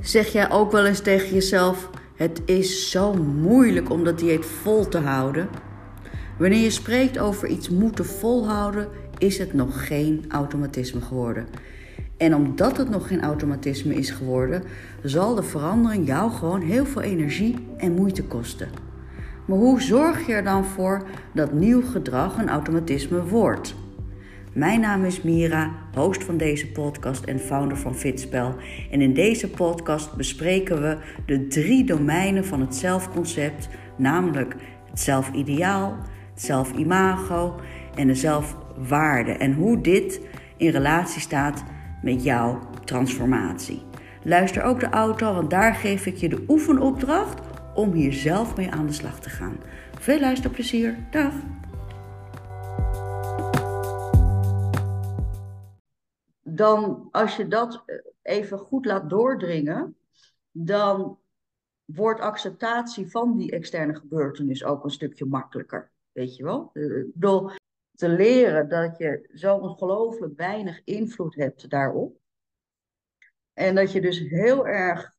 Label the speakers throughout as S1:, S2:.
S1: Zeg jij ook wel eens tegen jezelf: Het is zo moeilijk om dat dieet vol te houden? Wanneer je spreekt over iets moeten volhouden, is het nog geen automatisme geworden. En omdat het nog geen automatisme is geworden, zal de verandering jou gewoon heel veel energie en moeite kosten. Maar hoe zorg je er dan voor dat nieuw gedrag een automatisme wordt? Mijn naam is Mira, host van deze podcast en founder van Fitspel. En in deze podcast bespreken we de drie domeinen van het zelfconcept, namelijk het zelfideaal, het zelfimago en de zelfwaarde. En hoe dit in relatie staat met jouw transformatie. Luister ook de auto, want daar geef ik je de oefenopdracht om hier zelf mee aan de slag te gaan. Veel luisterplezier. Dag! Dan als je dat eh, even goed laat doordringen, dan wordt acceptatie van die externe gebeurtenis ook een stukje makkelijker. Weet je wel? Eh, door te leren dat je zo ongelooflijk weinig invloed hebt daarop. En dat je dus heel erg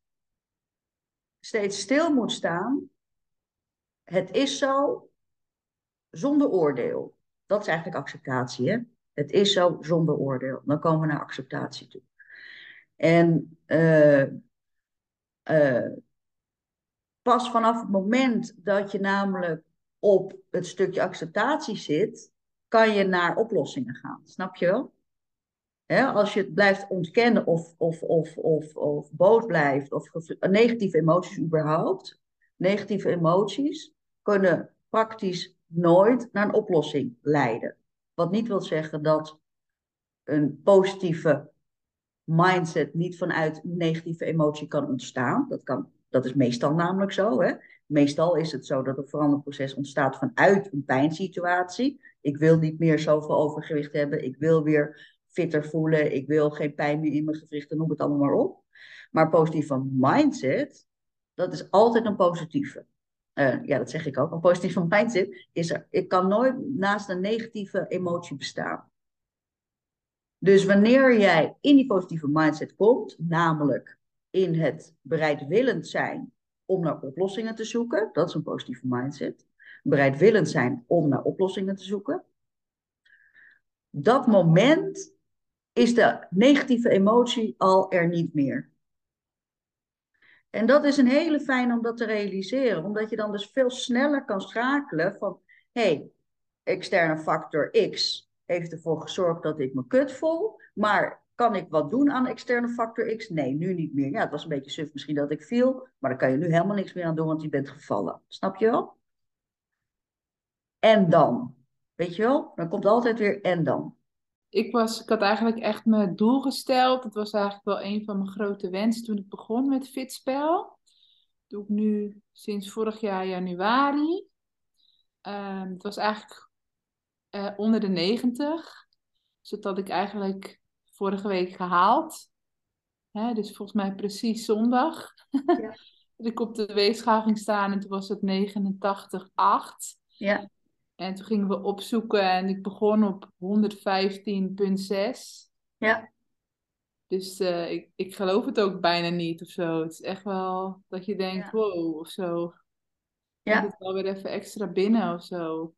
S1: steeds stil moet staan. Het is zo, zonder oordeel. Dat is eigenlijk acceptatie, hè? Het is zo zonder oordeel. Dan komen we naar acceptatie toe. En uh, uh, pas vanaf het moment dat je namelijk op het stukje acceptatie zit, kan je naar oplossingen gaan. Snap je wel? als je het blijft ontkennen of, of, of, of, of boos blijft, of negatieve emoties überhaupt, negatieve emoties kunnen praktisch nooit naar een oplossing leiden. Wat niet wil zeggen dat een positieve mindset niet vanuit negatieve emotie kan ontstaan. Dat, kan, dat is meestal namelijk zo. Hè? Meestal is het zo dat een veranderproces ontstaat vanuit een pijnsituatie. Ik wil niet meer zoveel overgewicht hebben. Ik wil weer fitter voelen. Ik wil geen pijn meer in mijn gewrichten. Noem het allemaal maar op. Maar positieve mindset, dat is altijd een positieve. Uh, ja, dat zeg ik ook. Een positieve mindset is er. Ik kan nooit naast een negatieve emotie bestaan. Dus wanneer jij in die positieve mindset komt, namelijk in het bereidwillend zijn om naar oplossingen te zoeken, dat is een positieve mindset. Bereidwillend zijn om naar oplossingen te zoeken. Dat moment is de negatieve emotie al er niet meer. En dat is een hele fijn om dat te realiseren, omdat je dan dus veel sneller kan schakelen van, hé, hey, externe factor X heeft ervoor gezorgd dat ik me kut voel, maar kan ik wat doen aan externe factor X? Nee, nu niet meer. Ja, het was een beetje suf misschien dat ik viel, maar daar kan je nu helemaal niks meer aan doen, want je bent gevallen. Snap je wel? En dan, weet je wel? Dan komt altijd weer en dan
S2: ik, was, ik had eigenlijk echt mijn doel gesteld. Het was eigenlijk wel een van mijn grote wensen toen ik begon met Fitspel. Dat doe ik nu sinds vorig jaar januari. Um, het was eigenlijk uh, onder de 90. Dus dat had ik eigenlijk vorige week gehaald. Hè, dus volgens mij precies zondag. Ja. dat ik op de weegschaal ging staan en toen was het 89,8. Ja. En toen gingen we opzoeken en ik begon op 115,6. Ja. Dus uh, ik, ik geloof het ook bijna niet of zo. Het is echt wel dat je denkt, wow, of zo. Ja. Het wel weer even extra binnen of zo.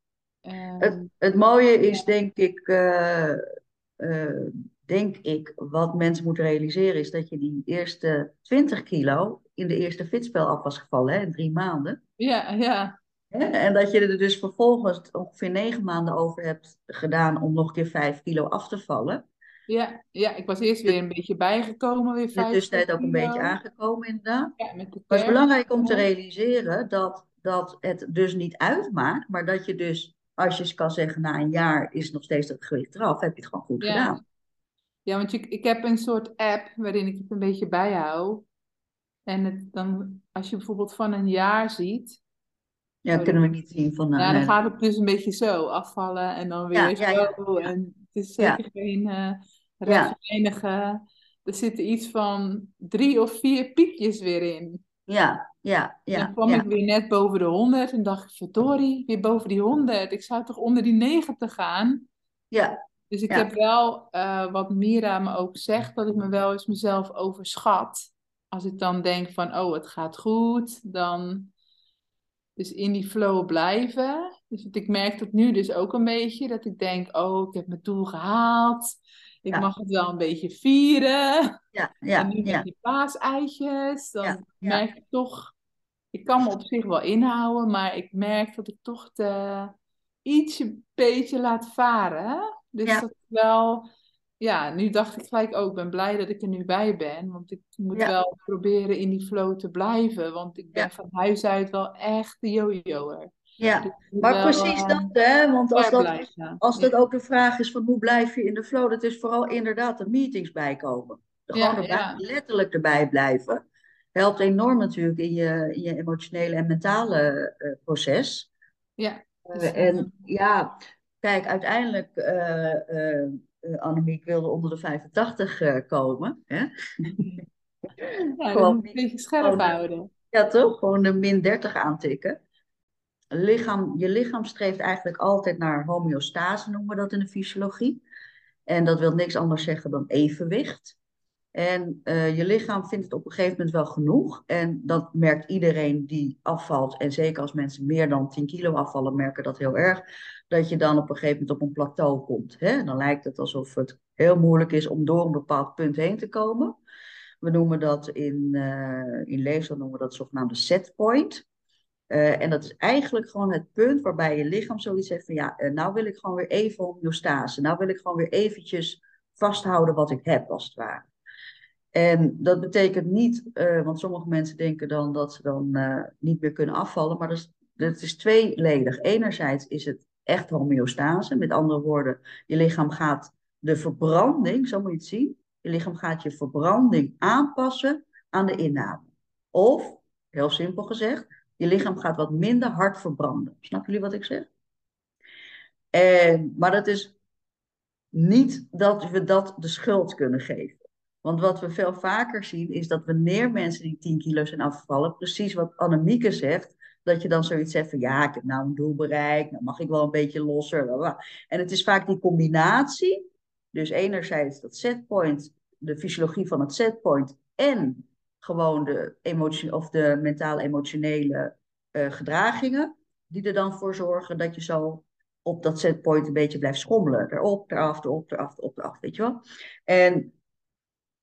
S1: Het, het mooie is, denk ik, uh, uh, denk ik, wat mensen moeten realiseren, is dat je die eerste 20 kilo in de eerste fitspel af was gevallen, hè, in drie maanden.
S2: Ja, ja.
S1: En dat je er dus vervolgens ongeveer negen maanden over hebt gedaan om nog een keer vijf kilo af te vallen.
S2: Ja, ja ik was eerst weer een beetje bijgekomen. Weer
S1: in de tussentijd ook een beetje aangekomen inderdaad. Ja, het is belangrijk om te realiseren dat, dat het dus niet uitmaakt, maar dat je dus, als je kan zeggen na een jaar is nog steeds het gewicht eraf, heb je het gewoon goed gedaan.
S2: Ja, want je, ik heb een soort app waarin ik het een beetje bijhoud. En het, dan, als je bijvoorbeeld van een jaar ziet,
S1: ja, kunnen we niet zien van...
S2: Ja, dan gaat het dus een beetje zo afvallen en dan weer ja, zo. En het is zeker geen uh, rechtlijnige... Er zitten iets van drie of vier piekjes weer in.
S1: Ja, ja, ja.
S2: Dan kwam ik weer net boven de 100 en dacht ik, verdorie, weer boven die 100. Ik zou toch onder die 90 gaan? Ja. Dus ik heb wel, uh, wat Mira me ook zegt, dat ik me wel eens mezelf overschat als ik dan denk van, oh, het gaat goed, dan dus in die flow blijven. Dus ik merk dat nu dus ook een beetje, dat ik denk, oh, ik heb mijn doel gehaald. Ik mag het wel een beetje vieren.
S1: Ja, ja,
S2: en nu met
S1: ja.
S2: die paaseitjes, dan
S1: Ja,
S2: merk ik toch, ik kan me op zich wel inhouden, maar ik merk dat ik toch de, ietsje beetje laat varen. Dus dat wel, ja, nu dacht ik gelijk ook, ik ben blij dat ik er nu bij ben. Want ik moet
S1: Ja.
S2: wel proberen in die flow te blijven. Want ik ben
S1: Ja.
S2: van huis uit wel echt de yo-yo'er.
S1: Ja,
S2: Dus
S1: maar precies
S2: eh,
S1: dat, hè? Want als dat,
S2: blijven.
S1: als dat
S2: Ja.
S1: ook de vraag is van hoe blijf je in de flow, dat is vooral inderdaad de meetings bijkomen. Gewoon erbij, letterlijk erbij blijven. Helpt enorm natuurlijk in je, in je emotionele en mentale eh, proces.
S2: Ja,
S1: Eh, en ja, kijk, uiteindelijk, eh, Annemiek wilde onder de 85 eh, komen. Hè?
S2: ja,
S1: Gewoon
S2: een beetje scherp
S1: gewoon,
S2: houden.
S1: Ja, toch? Gewoon de min 30 aantikken. Lichaam, je lichaam streeft eigenlijk altijd naar homeostase, noemen we dat in de fysiologie. En dat wil niks anders zeggen dan evenwicht. En eh, je lichaam vindt het op een gegeven moment wel genoeg. En dat merkt iedereen die afvalt. En zeker als mensen meer dan 10 kilo afvallen, merken dat heel erg. Dat je dan op een gegeven moment op een plateau komt. Hè? Dan lijkt het alsof het heel moeilijk is om door een bepaald punt heen te komen. We noemen dat in, eh in leefstijl noemen we dat zogenaamde setpoint. Eh, en dat is eigenlijk gewoon het punt waarbij je lichaam zoiets heeft van ja, nou wil ik gewoon weer even homeostase. Nou wil ik gewoon weer eventjes vasthouden wat ik heb, als het ware. En dat betekent niet, eh, want sommige mensen denken dan dat ze dan eh, niet meer kunnen afvallen, maar dat is, dat is tweeledig. Enerzijds is het echt homeostase, met andere woorden, je lichaam gaat de verbranding, zo moet je het zien, je lichaam gaat je verbranding aanpassen aan de inname. Of, heel simpel gezegd, je lichaam gaat wat minder hard verbranden. Snappen jullie wat ik zeg? En, maar dat is niet dat we dat de schuld kunnen geven. Want wat we veel vaker zien is dat wanneer mensen die 10 kilo zijn afgevallen, precies wat Annemieke zegt, dat je dan zoiets zegt van ja, ik heb nou een doel bereikt, nou mag ik wel een beetje losser. En het is vaak die combinatie, dus enerzijds dat setpoint, de fysiologie van het setpoint en gewoon de, emotie, of de mentale emotionele eh, gedragingen, die er dan voor zorgen dat je zo op dat setpoint een beetje blijft schommelen. Erop, eraf, erop, eraf, erop, eraf, weet je wel. En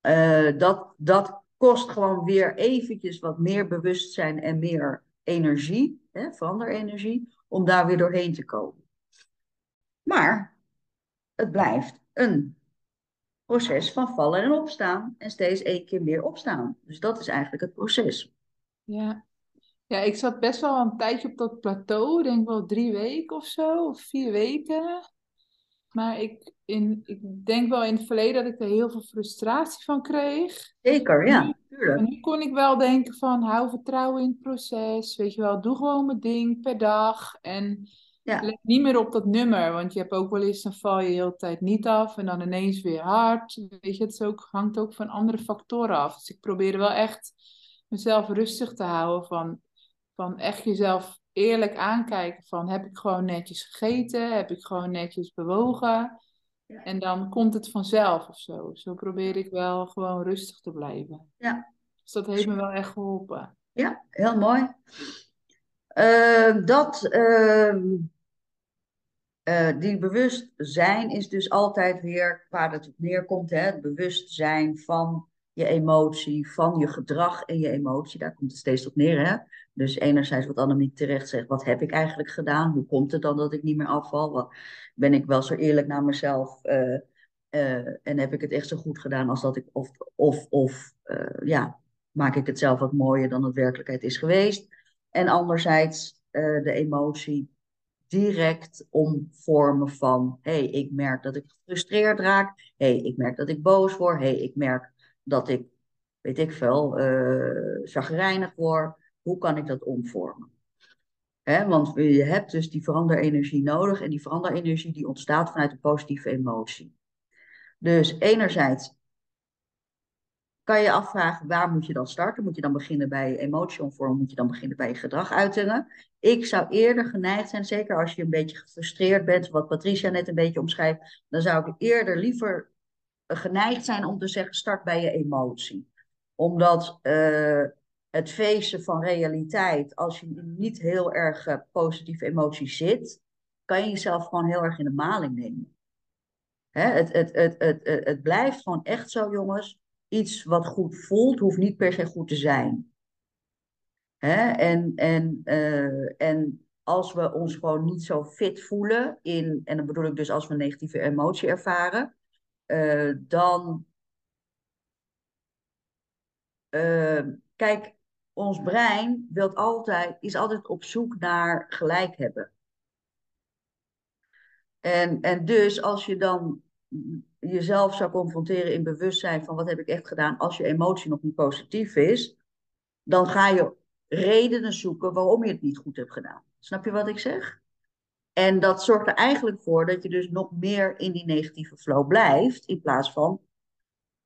S1: uh, dat, dat kost gewoon weer eventjes wat meer bewustzijn en meer energie, hè, veranderenergie, om daar weer doorheen te komen. Maar het blijft een proces van vallen en opstaan en steeds één keer meer opstaan. Dus dat is eigenlijk het proces.
S2: Ja. Ja, ik zat best wel een tijdje op dat plateau, denk wel drie weken of zo, of vier weken. Maar ik, in, ik denk wel in het verleden dat ik er heel veel frustratie van kreeg.
S1: Zeker, ja,
S2: Nu,
S1: tuurlijk.
S2: maar nu kon ik wel denken van, hou vertrouwen in het proces, weet je wel, doe gewoon mijn ding per dag. En
S1: Ja.
S2: let niet meer op dat nummer, want je hebt ook wel eens, dan val je de hele tijd niet af en dan ineens weer hard. Weet je, het is ook, hangt ook van andere factoren af. Dus ik probeerde wel echt mezelf rustig te houden van, van echt jezelf eerlijk aankijken van heb ik gewoon netjes gegeten, heb ik gewoon netjes bewogen
S1: Ja.
S2: en dan komt het vanzelf of zo. Zo probeer ik wel gewoon rustig te blijven.
S1: Ja.
S2: Dus dat heeft me wel echt geholpen.
S1: Ja, heel mooi. Uh, dat, uh, uh, die bewustzijn is dus altijd weer waar het op neerkomt. Hè? Het bewustzijn van je emotie, van je gedrag en je emotie. Daar komt het steeds op neer. Hè? Dus enerzijds wat Annemiek terecht zegt, wat heb ik eigenlijk gedaan? Hoe komt het dan dat ik niet meer afval? Wat, ben ik wel zo eerlijk naar mezelf? Uh, en heb ik het echt zo goed gedaan als dat ik, of, of, of ja, maak ik het zelf wat mooier dan het werkelijkheid is geweest? En anderzijds de emotie direct omvormen van, hé, hey, ik merk dat ik gefrustreerd raak. Hé, hey, ik merk dat ik boos word. Hé, hey, ik merk dat ik, weet ik veel, uh, chagrijnig word. Hoe kan ik dat omvormen? Want je hebt dus die veranderenergie nodig en die veranderenergie die ontstaat vanuit een positieve emotie. Dus enerzijds kan je afvragen, waar moet je dan starten? Moet je dan beginnen bij emotie omvormen? Moet je dan beginnen bij je gedraguitingen? Ik zou eerder geneigd zijn, zeker als je een beetje gefrustreerd bent, wat Patricia net een beetje omschrijft, dan zou ik eerder liever geneigd zijn om te zeggen, start bij je emotie. Omdat uh, het feesten van realiteit, als je niet heel erg uh, positieve emoties zit, kan je jezelf gewoon heel erg in de maling nemen. Hè? Het, het, het, het, het, blijft gewoon echt zo, jongens. Iets wat goed voelt, hoeft niet per se goed te zijn. Hè? En, en, en als we ons gewoon niet zo fit voelen, in, en dan bedoel ik dus als we negatieve emotie ervaren, uh, dan. Uh, kijk, ons brein wilt altijd, is altijd op zoek naar gelijk hebben. En, en dus als je dan jezelf zou confronteren in bewustzijn van wat heb ik echt gedaan als je emotie nog niet positief is, dan ga je redenen zoeken waarom je het niet goed hebt gedaan. Snap je wat ik zeg? En dat zorgt er eigenlijk voor dat je dus nog meer in die negatieve flow blijft, in plaats van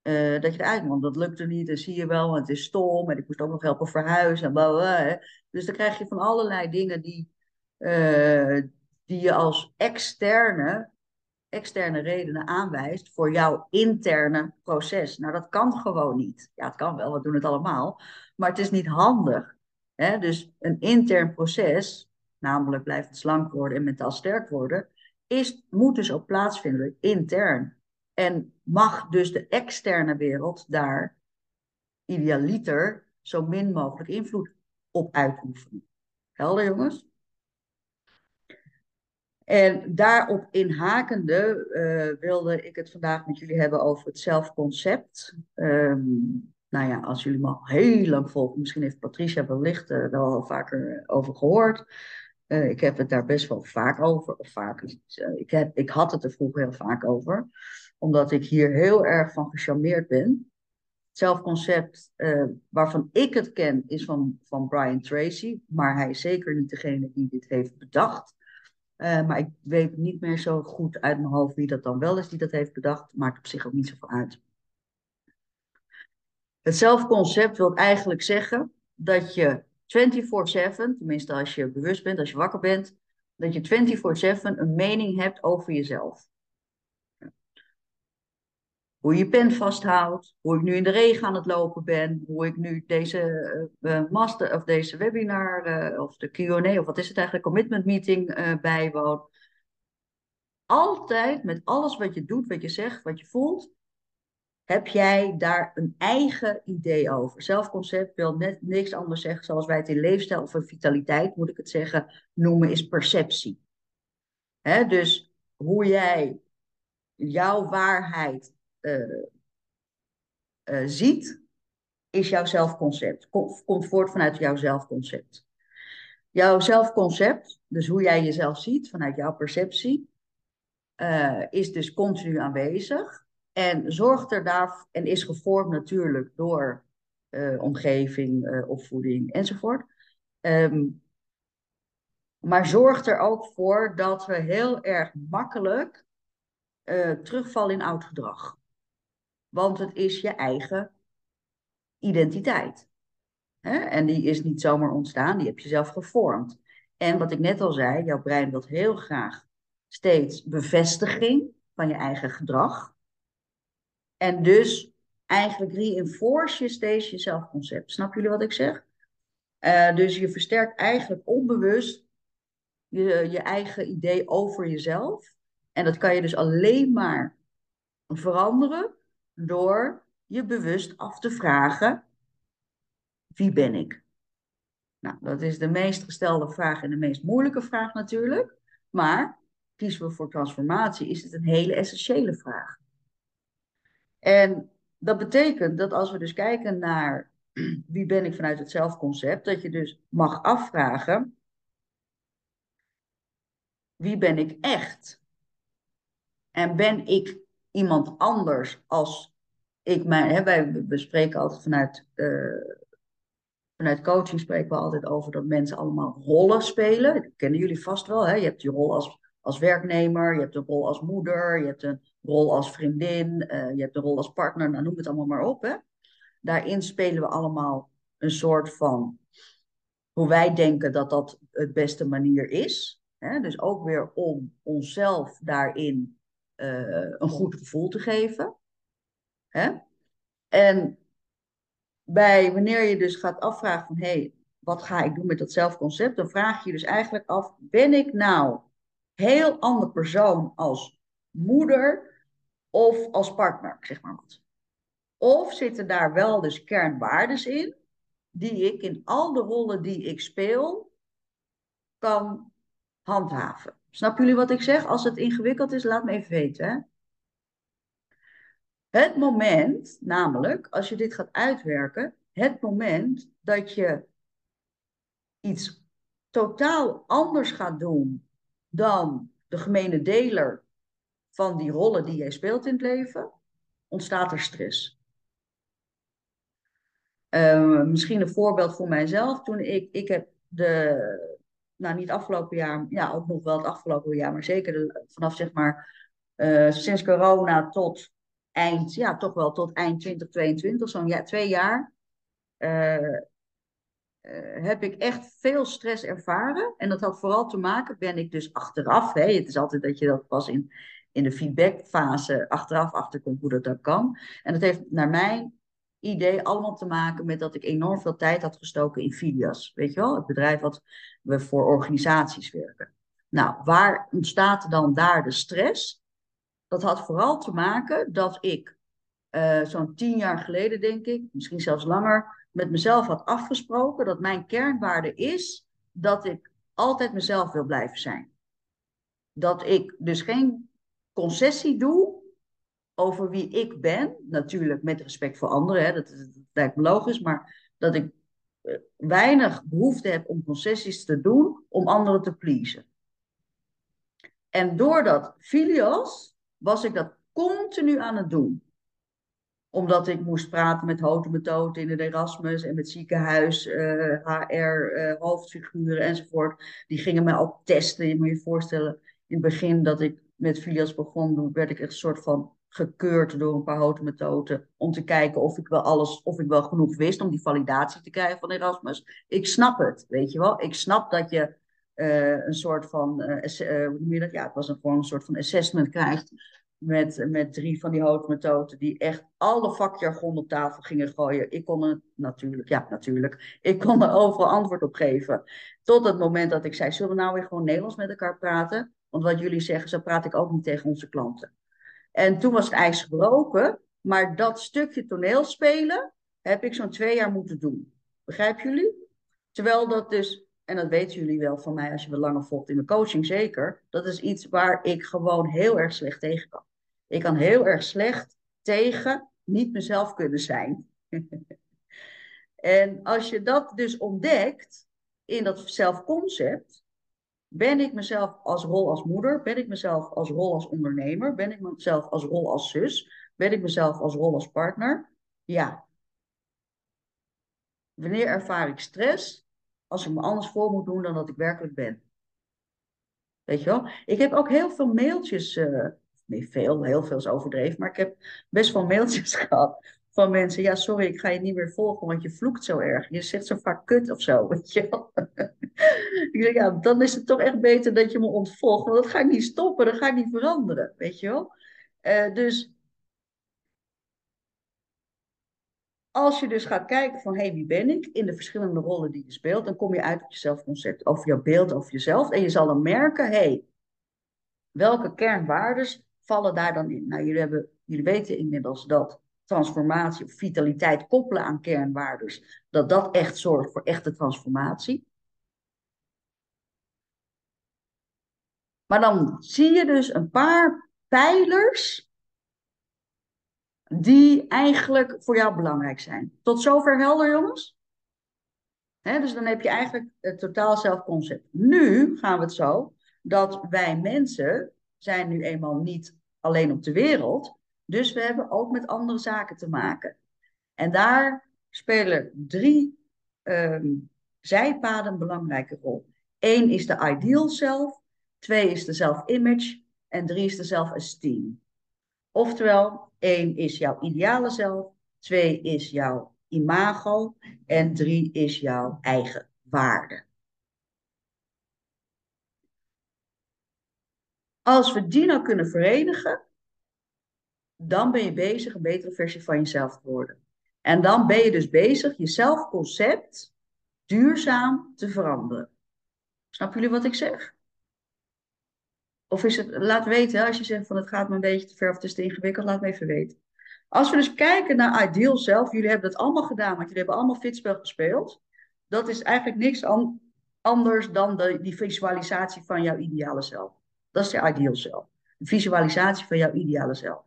S1: uh, dat je eruit want dat lukte niet en zie je wel, want het is stom en ik moest ook nog helpen verhuizen en bla, bla, Dus dan krijg je van allerlei dingen die, uh, die je als externe, externe redenen aanwijst voor jouw interne proces. Nou, dat kan gewoon niet. Ja, het kan wel, we doen het allemaal, maar het is niet handig. Hè? Dus een intern proces, namelijk blijven slank worden en mentaal sterk worden, is, moet dus ook plaatsvinden intern. En mag dus de externe wereld daar idealiter zo min mogelijk invloed op uitoefenen. Helder, jongens? En daarop inhakende uh, wilde ik het vandaag met jullie hebben over het zelfconcept. Um, nou ja, als jullie me al heel lang volgen, misschien heeft Patricia wellicht uh, wel al vaker over gehoord. Uh, ik heb het daar best wel vaak over. Of vaak, ik, heb, ik had het er vroeger heel vaak over omdat ik hier heel erg van gecharmeerd ben. Het zelfconcept uh, waarvan ik het ken is van, van Brian Tracy, maar hij is zeker niet degene die dit heeft bedacht. Maar ik weet niet meer zo goed uit mijn hoofd wie dat dan wel is die dat heeft bedacht. Maakt op zich ook niet zoveel uit. Het zelfconcept wil eigenlijk zeggen dat je 24/7, tenminste als je bewust bent, als je wakker bent, dat je 24/7 een mening hebt over jezelf. Hoe je pen vasthoudt, hoe ik nu in de regen aan het lopen ben, hoe ik nu deze uh, master of deze webinar uh, of de Q&A of wat is het eigenlijk, commitment meeting bijwoon. Altijd met alles wat je doet, wat je zegt, wat je voelt, heb jij daar een eigen idee over. Zelfconcept wil net niks anders zeggen, zoals wij het in leefstijl of vitaliteit, moet ik het zeggen, noemen, is perceptie. Hè? Dus hoe jij jouw waarheid uh, uh, ziet, is jouw zelfconcept. Komt voort vanuit jouw zelfconcept. Jouw zelfconcept, dus hoe jij jezelf ziet vanuit jouw perceptie, uh, is dus continu aanwezig. En zorgt er daar, en is gevormd natuurlijk door omgeving, opvoeding enzovoort. Um, maar zorgt er ook voor dat we heel erg makkelijk terugvallen in oud gedrag. Want het is je eigen identiteit. En die is niet zomaar ontstaan, die heb je zelf gevormd. En wat ik net al zei, jouw brein wil heel graag steeds bevestiging van je eigen gedrag. En dus eigenlijk reinforce je steeds je zelfconcept. Snap jullie wat ik zeg? Uh, dus je versterkt eigenlijk onbewust je, je eigen idee over jezelf. En dat kan je dus alleen maar veranderen door je bewust af te vragen: wie ben ik? Nou, dat is de meest gestelde vraag en de meest moeilijke vraag natuurlijk. Maar kiezen we voor transformatie, is het een hele essentiële vraag. En dat betekent dat als we dus kijken naar wie ben ik vanuit het zelfconcept, dat je dus mag afvragen: wie ben ik echt? En ben ik iemand anders als ik mijn. Hè, wij bespreken altijd vanuit, uh, vanuit coaching spreken we altijd over dat mensen allemaal rollen spelen. Dat kennen jullie vast wel. Hè? Je hebt je rol als, als werknemer, je hebt een rol als moeder, je hebt een rol als vriendin, uh, je hebt een rol als partner, nou noem het allemaal maar op. Hè? Daarin spelen we allemaal een soort van hoe wij denken dat dat het beste manier is. Hè? Dus ook weer om onszelf daarin uh, een goed gevoel te geven. Hè? En bij wanneer je dus gaat afvragen van hé, hey, wat ga ik doen met dat zelfconcept, dan vraag je je dus eigenlijk af, ben ik nou heel ander persoon als moeder of als partner, zeg maar wat. Of zitten daar wel dus kernwaardes in, die ik in al de rollen die ik speel kan handhaven. Snappen jullie wat ik zeg? Als het ingewikkeld is, laat me even weten. Hè? Het moment, namelijk, als je dit gaat uitwerken, het moment dat je iets totaal anders gaat doen dan de gemene deler van die rollen die jij speelt in het leven, ontstaat er stress. Uh, misschien een voorbeeld voor mijzelf. Toen ik, ik heb de, nou niet afgelopen jaar, ja ook nog wel het afgelopen jaar, maar zeker vanaf zeg maar uh, sinds corona tot eind, ja toch wel tot eind 2022, zo'n ja, twee jaar, uh, uh, heb ik echt veel stress ervaren. En dat had vooral te maken, ben ik dus achteraf, hè, het is altijd dat je dat pas in, in de feedbackfase achteraf achterkomt hoe dat dan kan. En dat heeft naar mijn idee allemaal te maken met dat ik enorm veel tijd had gestoken in Filias. Weet je wel, het bedrijf wat we voor organisaties werken. Nou, waar ontstaat dan daar de stress? Dat had vooral te maken dat ik uh, zo'n tien jaar geleden, denk ik, misschien zelfs langer, met mezelf had afgesproken dat mijn kernwaarde is dat ik altijd mezelf wil blijven zijn. Dat ik dus geen concessie doe over wie ik ben. Natuurlijk met respect voor anderen, hè, dat, lijkt me logisch, maar dat ik eh, weinig behoefte heb om concessies te doen om anderen te pleasen. En door dat filios was ik dat continu aan het doen omdat ik moest praten met houten in het Erasmus en met ziekenhuis, HR, uh, hoofdfiguren enzovoort. Die gingen mij ook testen. Je moet je voorstellen, in het begin dat ik met filias begon, werd ik echt een soort van gekeurd door een paar houten om te kijken of ik wel alles, of ik wel genoeg wist om die validatie te krijgen van Erasmus. Ik snap het, weet je wel. Ik snap dat je uh, een soort van, uh, hoe noem je dat? Ja, het was een, gewoon een soort van assessment krijgt met, met drie van die hoofdmethoden die echt alle vakjargon op tafel gingen gooien. Ik kon er natuurlijk, ja natuurlijk, ik kon er overal antwoord op geven. Tot het moment dat ik zei, zullen we nou weer gewoon Nederlands met elkaar praten? Want wat jullie zeggen, zo praat ik ook niet tegen onze klanten. En toen was het ijs gebroken, maar dat stukje toneelspelen heb ik zo'n twee jaar moeten doen. Begrijpen jullie? Terwijl dat dus en dat weten jullie wel van mij als je me langer volgt in mijn coaching zeker, dat is iets waar ik gewoon heel erg slecht tegen kan. Ik kan heel erg slecht tegen niet mezelf kunnen zijn. en als je dat dus ontdekt in dat zelfconcept, ben ik mezelf als rol als moeder, ben ik mezelf als rol als ondernemer, ben ik mezelf als rol als zus, ben ik mezelf als rol als partner? Ja. Wanneer ervaar ik stress? als ik me anders voor moet doen dan dat ik werkelijk ben. Weet je wel? Ik heb ook heel veel mailtjes, uh, nee veel, heel veel is overdreven, maar ik heb best wel mailtjes gehad van mensen. Ja, sorry, ik ga je niet meer volgen, want je vloekt zo erg. Je zegt zo vaak kut of zo, weet je wel. ik zeg, ja, dan is het toch echt beter dat je me ontvolgt, want dat ga ik niet stoppen, dat ga ik niet veranderen, weet je wel. Uh, dus als je dus gaat kijken van, hé, hey, wie ben ik in de verschillende rollen die je speelt, dan kom je uit op je zelfconcept, over jouw beeld, over jezelf. En je zal dan merken, hé, hey, welke kernwaarden vallen daar dan in? Nou, jullie, hebben, jullie weten inmiddels dat transformatie of vitaliteit koppelen aan kernwaarden, dat dat echt zorgt voor echte transformatie. Maar dan zie je dus een paar pijlers die eigenlijk voor jou belangrijk zijn. Tot zover helder, jongens? dus dan heb je eigenlijk het totaal zelfconcept. Nu gaan we het zo dat wij mensen zijn nu eenmaal niet alleen op de wereld, dus we hebben ook met andere zaken te maken. En daar spelen drie um, zijpaden een belangrijke rol. Eén is de ideal self, twee is de self-image en drie is de self-esteem. Oftewel, één is jouw ideale zelf, twee is jouw imago en drie is jouw eigen waarde. Als we die nou kunnen verenigen, dan ben je bezig een betere versie van jezelf te worden. En dan ben je dus bezig je zelfconcept duurzaam te veranderen. Snappen jullie wat ik zeg? Of is het, laat weten, als je zegt van het gaat me een beetje te ver of het is te ingewikkeld, laat me even weten. Als we dus kijken naar Ideal zelf, jullie hebben dat allemaal gedaan, want jullie hebben allemaal fitspel gespeeld. Dat is eigenlijk niks anders dan de, die visualisatie van jouw ideale zelf. Dat is de Ideal zelf. De visualisatie van jouw ideale zelf.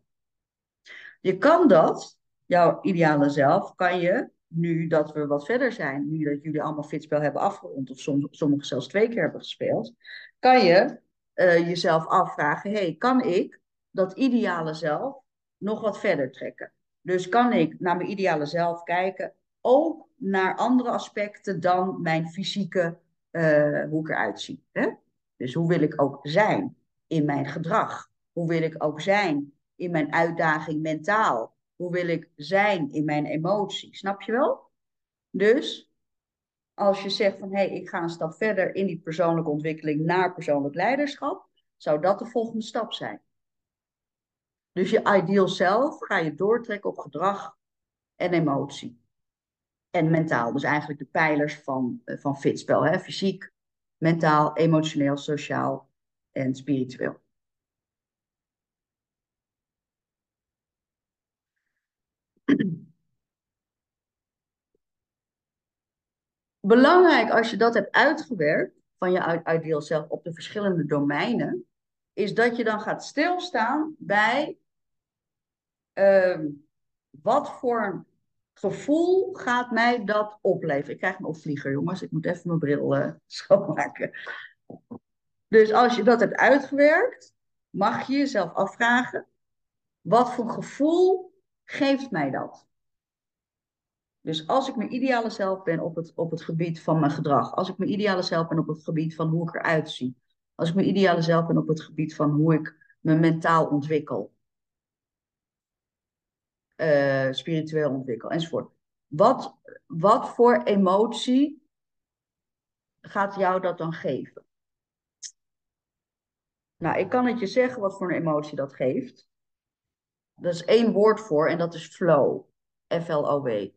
S1: Je kan dat, jouw ideale zelf, kan je nu dat we wat verder zijn, nu dat jullie allemaal fitspel hebben afgerond, of sommigen zelfs twee keer hebben gespeeld, kan je uh, jezelf afvragen: hey, kan ik dat ideale zelf nog wat verder trekken? Dus kan ik naar mijn ideale zelf kijken, ook naar andere aspecten dan mijn fysieke, uh, hoe ik eruit zie. Hè? Dus hoe wil ik ook zijn in mijn gedrag? Hoe wil ik ook zijn in mijn uitdaging mentaal? Hoe wil ik zijn in mijn emotie? Snap je wel? Dus als je zegt van hé, hey, ik ga een stap verder in die persoonlijke ontwikkeling naar persoonlijk leiderschap, zou dat de volgende stap zijn. Dus je ideal zelf ga je doortrekken op gedrag en emotie. En mentaal, dus eigenlijk de pijlers van, eh, van fitspel. Hè? Fysiek, mentaal, emotioneel, sociaal en spiritueel. Belangrijk als je dat hebt uitgewerkt, van je ideal zelf op de verschillende domeinen, is dat je dan gaat stilstaan bij uh, wat voor gevoel gaat mij dat opleveren. Ik krijg een opvlieger, jongens. Ik moet even mijn bril uh, schoonmaken. Dus als je dat hebt uitgewerkt, mag je jezelf afvragen: wat voor gevoel geeft mij dat? Dus als ik mijn ideale zelf ben op het, op het gebied van mijn gedrag, als ik mijn ideale zelf ben op het gebied van hoe ik eruit zie, als ik mijn ideale zelf ben op het gebied van hoe ik me mentaal ontwikkel, uh, spiritueel ontwikkel, enzovoort. Wat, wat voor emotie gaat jou dat dan geven? Nou, ik kan het je zeggen wat voor een emotie dat geeft. Dat is één woord voor en dat is flow. F-L-O-W.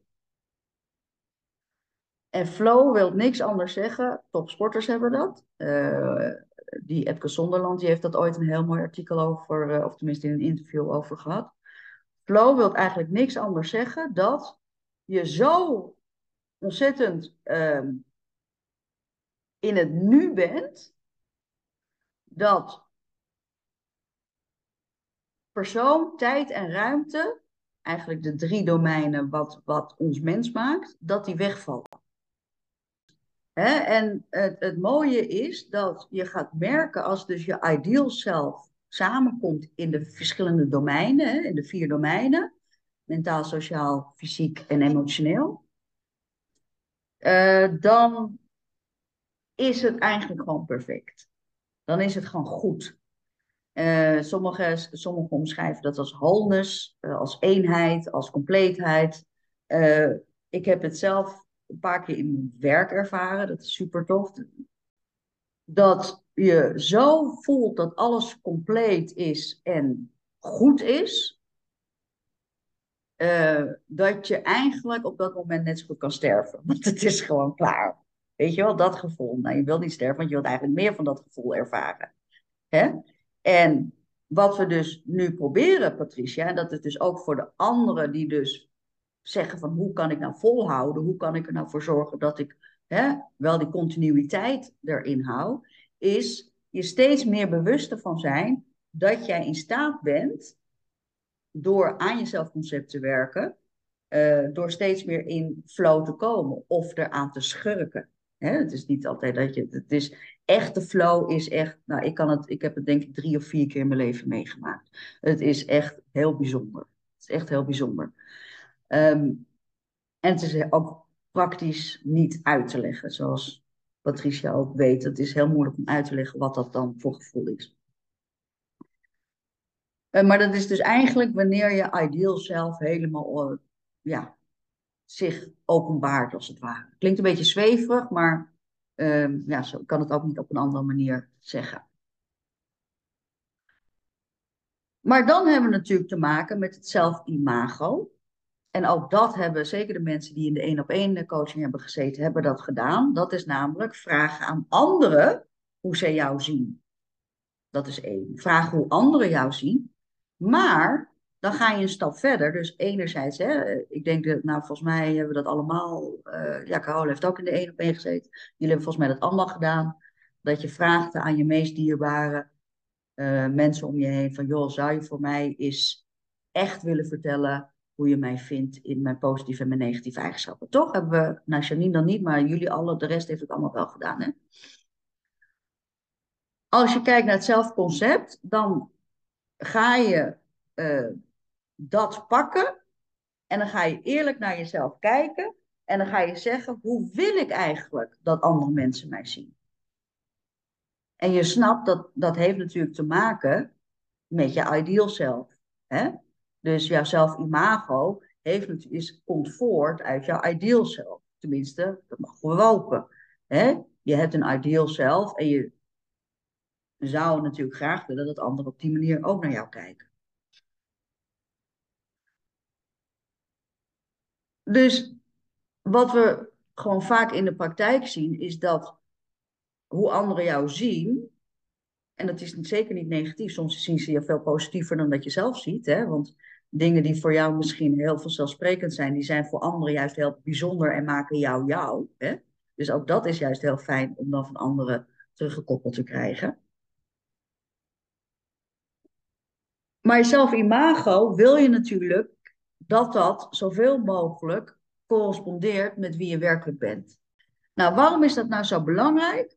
S1: En flow wil niks anders zeggen. Topsporters hebben dat. Uh, die Epke Zonderland die heeft dat ooit een heel mooi artikel over, uh, of tenminste in een interview over gehad. Flow wil eigenlijk niks anders zeggen dat je zo ontzettend uh, in het nu bent, dat persoon, tijd en ruimte, eigenlijk de drie domeinen wat, wat ons mens maakt, dat die wegvallen. En het, het mooie is dat je gaat merken als dus je ideal zelf samenkomt in de verschillende domeinen, in de vier domeinen, mentaal, sociaal, fysiek en emotioneel, uh, dan is het eigenlijk gewoon perfect. Dan is het gewoon goed. Uh, sommigen, omschrijven dat als wholeness, uh, als eenheid, als compleetheid. ik heb het zelf een paar keer in mijn werk ervaren. Dat is super tof. Dat je zo voelt dat alles compleet is en goed is. Dat je eigenlijk op dat moment net zo goed kan sterven. Want het is gewoon klaar. Weet je wel, dat gevoel. Nou, je wilt niet sterven, want je wilt eigenlijk meer van dat gevoel ervaren. Hè? En wat we dus nu proberen, Patricia, en dat is dus ook voor de anderen die dus zeggen van hoe kan ik nou volhouden, hoe kan ik er nou voor zorgen dat ik hè, wel die continuïteit erin hou, is je steeds meer bewust van zijn dat jij in staat bent, door aan je zelfconcept te werken, uh, door steeds meer in flow te komen of eraan te schurken. Hè? Het is niet altijd dat je. Het is echte flow is echt. Nou, ik kan het. Ik heb het denk ik drie of vier keer in mijn leven meegemaakt. Het is echt heel bijzonder. Het is echt heel bijzonder. Um, en het is ook praktisch niet uit te leggen, zoals Patricia ook weet. Het is heel moeilijk om uit te leggen wat dat dan voor gevoel is. Uh, maar dat is dus eigenlijk wanneer je ideal zelf helemaal uh, ja, zich openbaart, als het ware. Klinkt een beetje zweverig, maar uh, ja, zo kan het ook niet op een andere manier zeggen. Maar dan hebben we natuurlijk te maken met het zelfimago. en ook dat hebben zeker de mensen die in de één op één coaching hebben gezeten, hebben dat gedaan. Dat is namelijk vragen aan anderen hoe zij jou zien. Dat is één. Vragen hoe anderen jou zien. Maar dan ga je een stap verder. Dus enerzijds, hè, ik denk dat, nou volgens mij hebben we dat allemaal, uh, ja, Carole heeft ook in de één op één gezeten. Jullie hebben volgens mij dat allemaal gedaan. Dat je vraagt aan je meest dierbare uh, mensen om je heen van, joh, zou je voor mij eens echt willen vertellen hoe je mij vindt in mijn positieve en mijn negatieve eigenschappen. Toch hebben we, nou Janine dan niet, maar jullie alle, de rest heeft het allemaal wel gedaan. Hè? Als je kijkt naar het zelfconcept, dan ga je uh, dat pakken en dan ga je eerlijk naar jezelf kijken en dan ga je zeggen, hoe wil ik eigenlijk dat andere mensen mij zien? En je snapt dat dat heeft natuurlijk te maken met je ideal zelf. Hè? Dus jouw zelf-imago is, komt voort uit jouw ideal zelf. Tenminste, dat mag we hopen. Hè? Je hebt een ideal zelf en je zou natuurlijk graag willen dat anderen op die manier ook naar jou kijken. Dus wat we gewoon vaak in de praktijk zien, is dat hoe anderen jou zien, en dat is zeker niet negatief, soms zien ze je veel positiever dan dat je zelf ziet, hè? want dingen die voor jou misschien heel vanzelfsprekend zijn, die zijn voor anderen juist heel bijzonder en maken jou jou. Hè? Dus ook dat is juist heel fijn om dan van anderen teruggekoppeld te krijgen. Maar jezelf imago wil je natuurlijk dat dat zoveel mogelijk correspondeert met wie je werkelijk bent. Nou, waarom is dat nou zo belangrijk?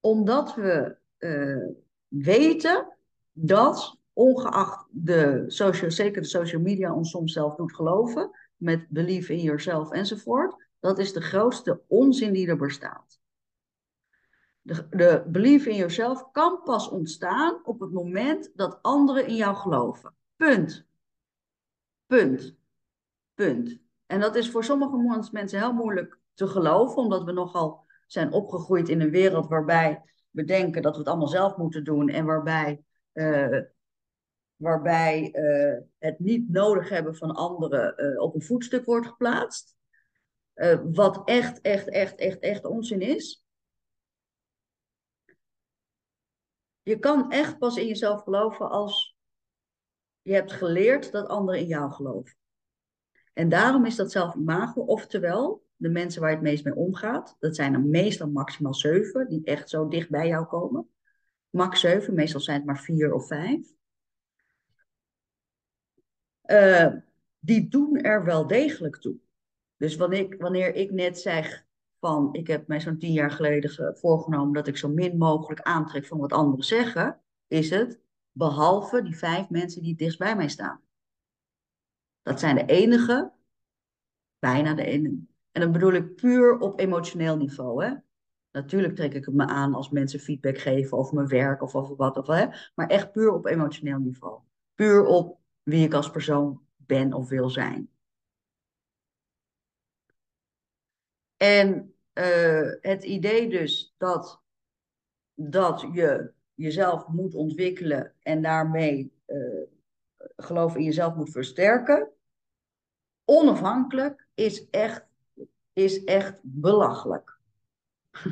S1: Omdat we uh, weten dat ongeacht de social, zeker de social media ons soms zelf doet geloven, met belief in yourself enzovoort, dat is de grootste onzin die er bestaat. De, de belief in yourself kan pas ontstaan op het moment dat anderen in jou geloven. Punt. Punt. Punt. En dat is voor sommige mensen heel moeilijk te geloven, omdat we nogal zijn opgegroeid in een wereld waarbij we denken dat we het allemaal zelf moeten doen en waarbij uh, waarbij uh, het niet nodig hebben van anderen uh, op een voetstuk wordt geplaatst. Wat echt, echt, echt, echt, echt onzin is. Je kan echt pas in jezelf geloven als je hebt geleerd dat anderen in jou geloven. En daarom is dat zelfimago, oftewel de mensen waar je het meest mee omgaat, dat zijn er meestal maximaal zeven, die echt zo dicht bij jou komen. Max zeven, meestal zijn het maar vier of vijf. Uh, die doen er wel degelijk toe. Dus wanneer ik, wanneer ik net zeg van, ik heb mij zo'n tien jaar geleden voorgenomen dat ik zo min mogelijk aantrek van wat anderen zeggen, is het behalve die vijf mensen die dichtst bij mij staan. Dat zijn de enige, bijna de enige. En dan bedoel ik puur op emotioneel niveau. Hè? Natuurlijk trek ik het me aan als mensen feedback geven over mijn werk of over wat of hè, maar echt puur op emotioneel niveau. Puur op wie ik als persoon ben of wil zijn. En uh, het idee dus dat, dat je jezelf moet ontwikkelen en daarmee uh, geloof in jezelf moet versterken, onafhankelijk, is echt, is echt belachelijk.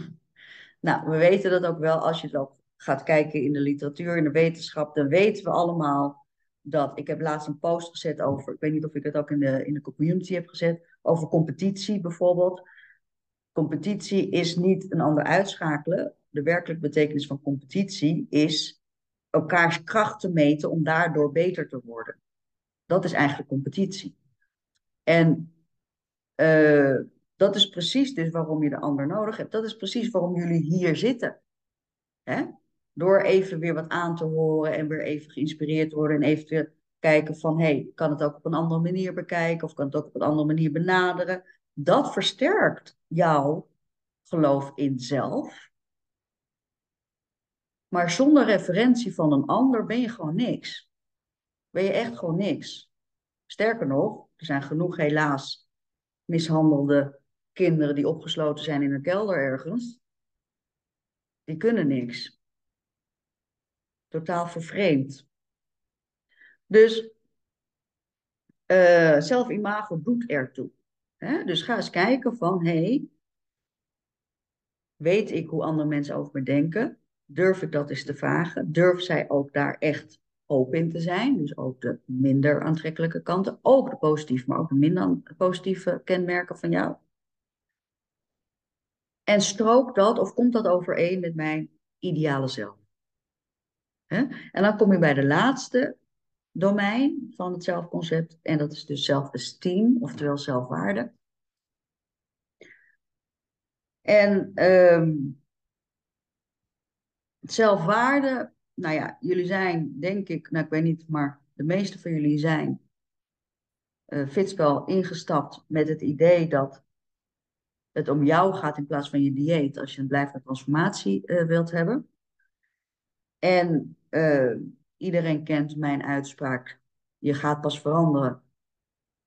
S1: nou, we weten dat ook wel als je dat gaat kijken in de literatuur, in de wetenschap, dan weten we allemaal dat ik heb laatst een post gezet over, ik weet niet of ik het ook in de, in de community heb gezet, over competitie bijvoorbeeld. Competitie is niet een ander uitschakelen. De werkelijke betekenis van competitie is elkaars krachten meten om daardoor beter te worden. Dat is eigenlijk competitie. En uh, dat is precies dus waarom je de ander nodig hebt. Dat is precies waarom jullie hier zitten. Hè? Door even weer wat aan te horen en weer even geïnspireerd te worden en even te kijken van, hé, hey, kan het ook op een andere manier bekijken of kan het ook op een andere manier benaderen? Dat versterkt jouw geloof in zelf. Maar zonder referentie van een ander ben je gewoon niks. Ben je echt gewoon niks. Sterker nog, er zijn genoeg helaas mishandelde kinderen die opgesloten zijn in een kelder ergens. Die kunnen niks totaal vervreemd. Dus uh, zelfimago doet ertoe. Hè? Dus ga eens kijken van, hé, hey, weet ik hoe andere mensen over me denken? Durf ik dat eens te vragen? Durf zij ook daar echt open in te zijn? Dus ook de minder aantrekkelijke kanten, ook de positieve, maar ook de minder positieve kenmerken van jou. En strook dat of komt dat overeen met mijn ideale zelf? En dan kom je bij de laatste domein van het zelfconcept. En dat is dus zelfesteem, oftewel zelfwaarde. En um, zelfwaarde, nou ja, jullie zijn, denk ik, nou ik weet niet, maar de meeste van jullie zijn uh, Fitspel ingestapt met het idee dat het om jou gaat in plaats van je dieet, als je een blijvende transformatie uh, wilt hebben. En uh, Iedereen kent mijn uitspraak. Je gaat pas veranderen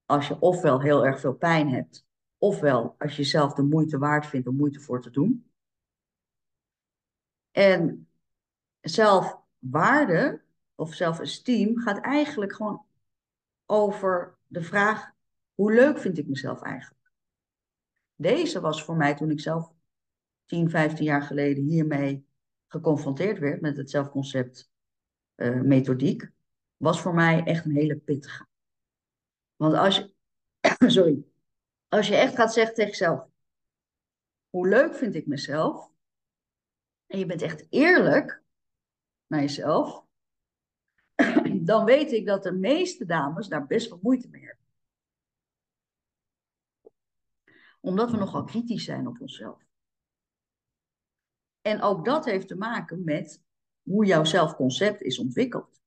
S1: als je ofwel heel erg veel pijn hebt, ofwel als je zelf de moeite waard vindt om moeite voor te doen. En zelfwaarde of zelfesteem gaat eigenlijk gewoon over de vraag: hoe leuk vind ik mezelf eigenlijk? Deze was voor mij toen ik zelf 10, 15 jaar geleden hiermee geconfronteerd werd met het zelfconcept uh, methodiek, was voor mij echt een hele pittige. Want als je, sorry, als je echt gaat zeggen tegen jezelf, hoe leuk vind ik mezelf, en je bent echt eerlijk naar jezelf, dan weet ik dat de meeste dames daar best wel moeite mee hebben. Omdat we nogal kritisch zijn op onszelf. En ook dat heeft te maken met hoe jouw zelfconcept is ontwikkeld.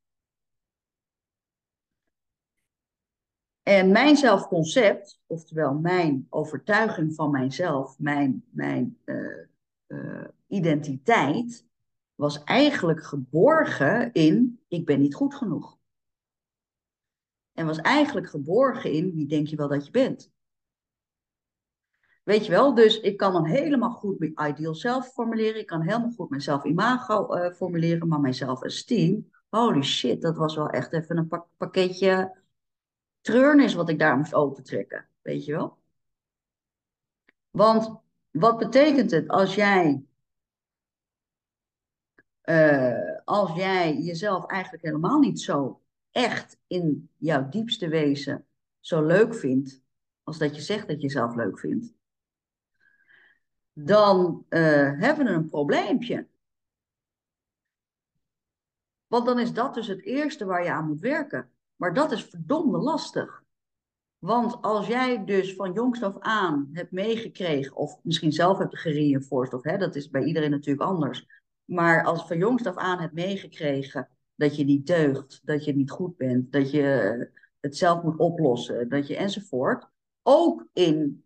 S1: En mijn zelfconcept, oftewel mijn overtuiging van mijzelf, mijn, mijn uh, uh, identiteit, was eigenlijk geborgen in ik ben niet goed genoeg. En was eigenlijk geborgen in wie denk je wel dat je bent. Weet je wel, dus ik kan dan helemaal goed mijn ideal self formuleren. Ik kan helemaal goed mijn zelf-imago uh, formuleren, maar mijn zelf-esteem, holy shit, dat was wel echt even een pakketje treurnis wat ik daar moest opentrekken. Weet je wel? Want wat betekent het als jij, uh, als jij jezelf eigenlijk helemaal niet zo echt in jouw diepste wezen zo leuk vindt, als dat je zegt dat je jezelf leuk vindt? dan uh, hebben we een probleempje. Want dan is dat dus het eerste waar je aan moet werken. Maar dat is verdomde lastig. Want als jij dus van jongs af aan hebt meegekregen, of misschien zelf hebt gereinforced, of hè, dat is bij iedereen natuurlijk anders. Maar als van jongs af aan hebt meegekregen dat je niet deugt, dat je niet goed bent, dat je het zelf moet oplossen, dat je enzovoort. Ook in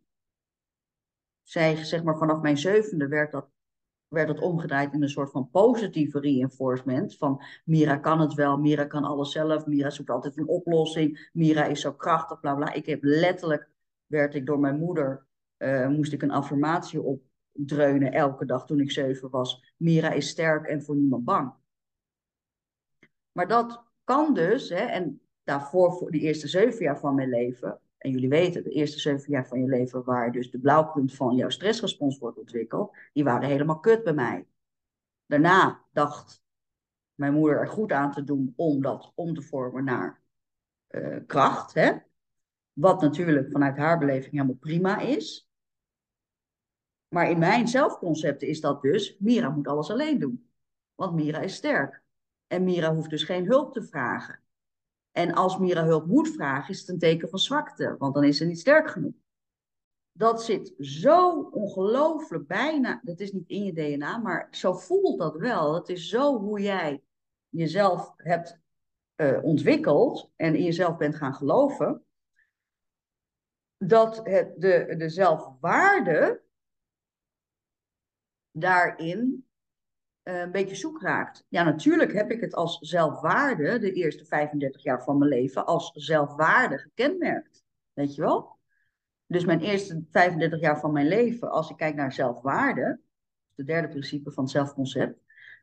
S1: zij, zeg maar, vanaf mijn zevende werd dat, werd dat omgedraaid in een soort van positieve reinforcement. Van Mira kan het wel, Mira kan alles zelf, Mira zoekt altijd een oplossing, Mira is zo krachtig, bla bla. Ik heb letterlijk, werd ik door mijn moeder, uh, moest ik een affirmatie opdreunen elke dag toen ik zeven was. Mira is sterk en voor niemand bang. Maar dat kan dus, hè, en daarvoor, voor de eerste zeven jaar van mijn leven, en jullie weten, de eerste zeven jaar van je leven waar dus de blauwpunt van jouw stressrespons wordt ontwikkeld, die waren helemaal kut bij mij. Daarna dacht mijn moeder er goed aan te doen om dat om te vormen naar uh, kracht. Hè? Wat natuurlijk vanuit haar beleving helemaal prima is. Maar in mijn zelfconcept is dat dus, Mira moet alles alleen doen. Want Mira is sterk. En Mira hoeft dus geen hulp te vragen. En als Mira hulp moet vragen, is het een teken van zwakte, want dan is ze niet sterk genoeg. Dat zit zo ongelooflijk bijna, dat is niet in je DNA, maar zo voelt dat wel. Dat is zo hoe jij jezelf hebt uh, ontwikkeld en in jezelf bent gaan geloven, dat het, de, de zelfwaarde daarin uh, een beetje zoek raakt. Ja, natuurlijk heb ik het als zelfwaarde de eerste 35 jaar van mijn leven als zelfwaarde gekenmerkt. Weet je wel? Dus mijn eerste 35 jaar van mijn leven, als ik kijk naar zelfwaarde, het derde principe van het zelfconcept,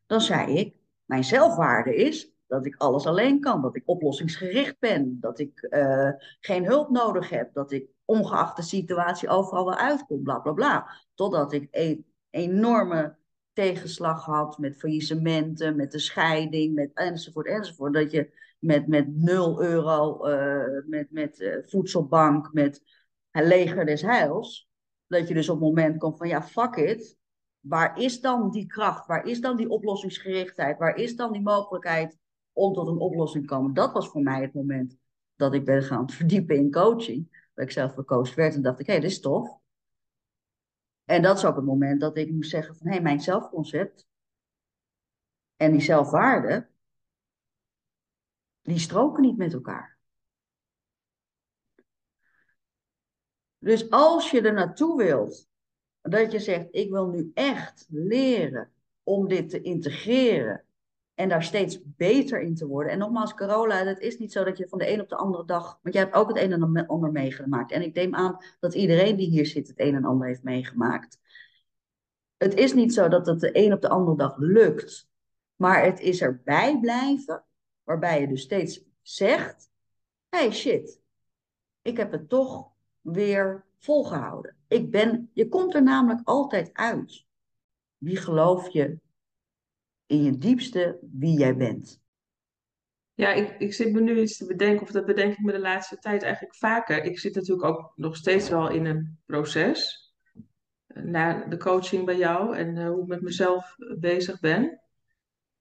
S1: dan zei ik, mijn zelfwaarde is, Dat ik alles alleen kan, dat ik oplossingsgericht ben, dat ik uh, geen hulp nodig heb, dat ik ongeacht de situatie overal wel uitkom, bla bla bla. Totdat ik een enorme tegenslag had met faillissementen, met de scheiding, met enzovoort enzovoort. Dat je met, met 0 euro, uh, met, met uh, voedselbank, met leger des heils. Dat je dus op het moment komt van ja, fuck it. Waar is dan die kracht? Waar is dan die oplossingsgerichtheid? Waar is dan die mogelijkheid om tot een oplossing te komen? Dat was voor mij het moment dat ik ben gaan verdiepen in coaching. Dat ik zelf gecoacht werd en dacht ik, hé, hey, dit is tof. En dat is ook het moment dat ik moest zeggen van, hé, hey, mijn zelfconcept en die zelfwaarde, die stroken niet met elkaar. Dus als je er naartoe wilt, dat je zegt, ik wil nu echt leren om dit te integreren en daar steeds beter in te worden. En nogmaals, Carola, het is niet zo dat je van de een op de andere dag, want jij hebt ook het een en ander meegemaakt. En ik neem aan dat iedereen die hier zit het een en ander heeft meegemaakt. Het is niet zo dat het de een op de andere dag lukt, maar het is erbij blijven, waarbij je dus steeds zegt, hey shit, ik heb het toch weer volgehouden. Ik ben, je komt er namelijk altijd uit. Wie geloof je in je diepste wie jij bent?
S3: Ja, ik, ik zit me nu iets te bedenken, of dat bedenk ik me de laatste tijd eigenlijk vaker. Ik zit natuurlijk ook nog steeds wel in een proces. Naar de coaching bij jou en uh, hoe ik met mezelf bezig ben.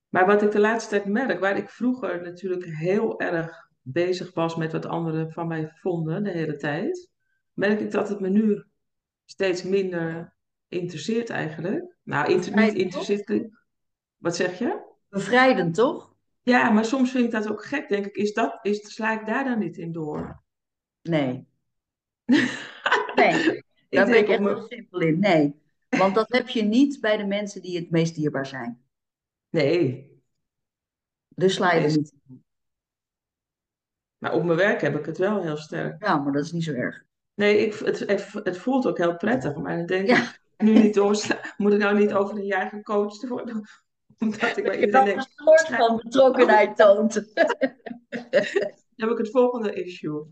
S3: Maar wat ik de laatste tijd merk, waar ik vroeger natuurlijk heel erg bezig was met wat anderen van mij vonden de hele tijd, merk ik dat het me nu steeds minder interesseert eigenlijk. Nou, inter niet interesseert. Wat zeg je?
S1: Bevrijdend, toch?
S3: Ja, maar soms vind ik dat ook gek. Denk ik, is dat, is, sla ik daar dan niet in door?
S1: Nee. nee, daar ben ik echt heel simpel in. Nee, want dat heb je niet bij de mensen die het meest dierbaar zijn.
S3: Nee.
S1: Dus sla je er niet in.
S3: Maar op mijn werk heb ik het wel heel sterk.
S1: Ja, maar dat is niet zo erg.
S3: Nee, ik, het, het, voelt ook heel prettig. Maar dan denk ja. ik, nu niet doorslaan. Moet ik nou niet over een jaar gecoacht worden?
S1: Omdat ik bij iedereen een soort van betrokkenheid toont.
S3: dan heb ik het volgende issue.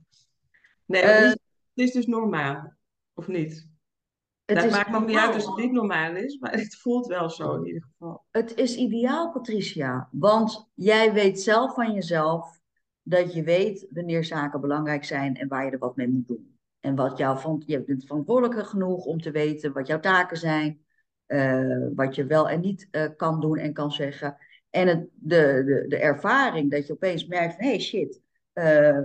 S3: Nee, uh, het, is, dus normaal. Of niet? Het dat maakt nog niet uit als het niet normaal is, maar het voelt wel zo in ieder geval.
S1: Het is ideaal, Patricia. Want jij weet zelf van jezelf dat je weet wanneer zaken belangrijk zijn en waar je er wat mee moet doen. En wat jou van, je bent verantwoordelijk genoeg om te weten wat jouw taken zijn, uh, wat je wel en niet uh, kan doen en kan zeggen. En het, de, de, de ervaring dat je opeens merkt van, hey shit, uh,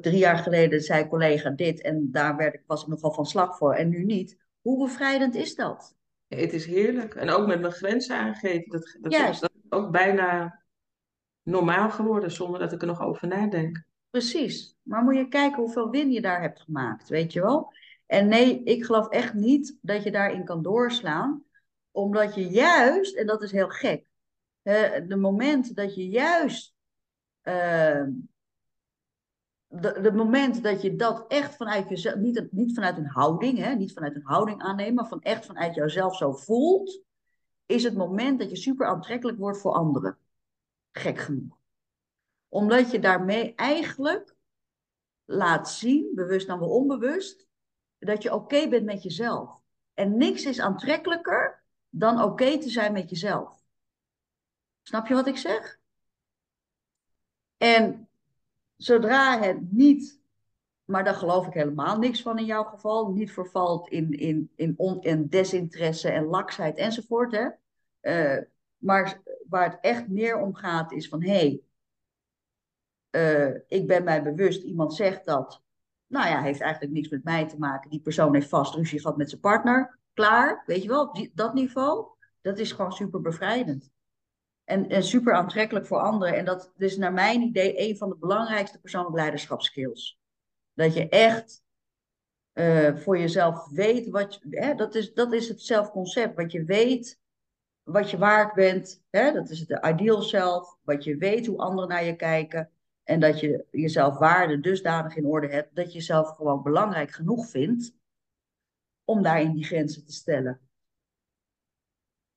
S1: drie jaar geleden zei collega dit en daar werd ik, was ik nogal van slag voor en nu niet. Hoe bevrijdend is dat?
S3: Het is heerlijk. En ook met mijn grenzen aangeven. Dat, dat, is, dat is ook bijna normaal geworden zonder dat ik er nog over nadenk.
S1: Precies. Maar moet je kijken hoeveel win je daar hebt gemaakt, weet je wel? En nee, ik geloof echt niet dat je daarin kan doorslaan, omdat je juist, en dat is heel gek, de moment dat je juist, de, de moment dat je dat echt vanuit jezelf, niet, niet vanuit een houding, hè, niet vanuit een houding aannemen, maar van echt vanuit jouzelf zo voelt, is het moment dat je super aantrekkelijk wordt voor anderen. Gek genoeg omdat je daarmee eigenlijk laat zien, bewust dan wel onbewust, dat je oké bent met jezelf. En niks is aantrekkelijker dan oké te zijn met jezelf. Snap je wat ik zeg? En zodra het niet, maar daar geloof ik helemaal niks van in jouw geval, niet vervalt in, in, in, on, in desinteresse en laksheid enzovoort. Hè? Uh, maar waar het echt meer om gaat is van hé, hey, uh, ik ben mij bewust, iemand zegt dat, nou ja, heeft eigenlijk niks met mij te maken. Die persoon heeft vast ruzie gehad met zijn partner. Klaar, weet je wel, die, dat niveau, dat is gewoon super bevrijdend. En, super aantrekkelijk voor anderen. En dat is naar mijn idee een van de belangrijkste persoonlijke leiderschapskills. Dat je echt uh, voor jezelf weet wat je, hè, dat, is, dat is het zelfconcept. Wat je weet wat je waard bent. Hè, dat is het ideal zelf. Wat je weet hoe anderen naar je kijken. En dat je jezelf waarde dusdanig in orde hebt dat je jezelf gewoon belangrijk genoeg vindt om daarin die grenzen te stellen.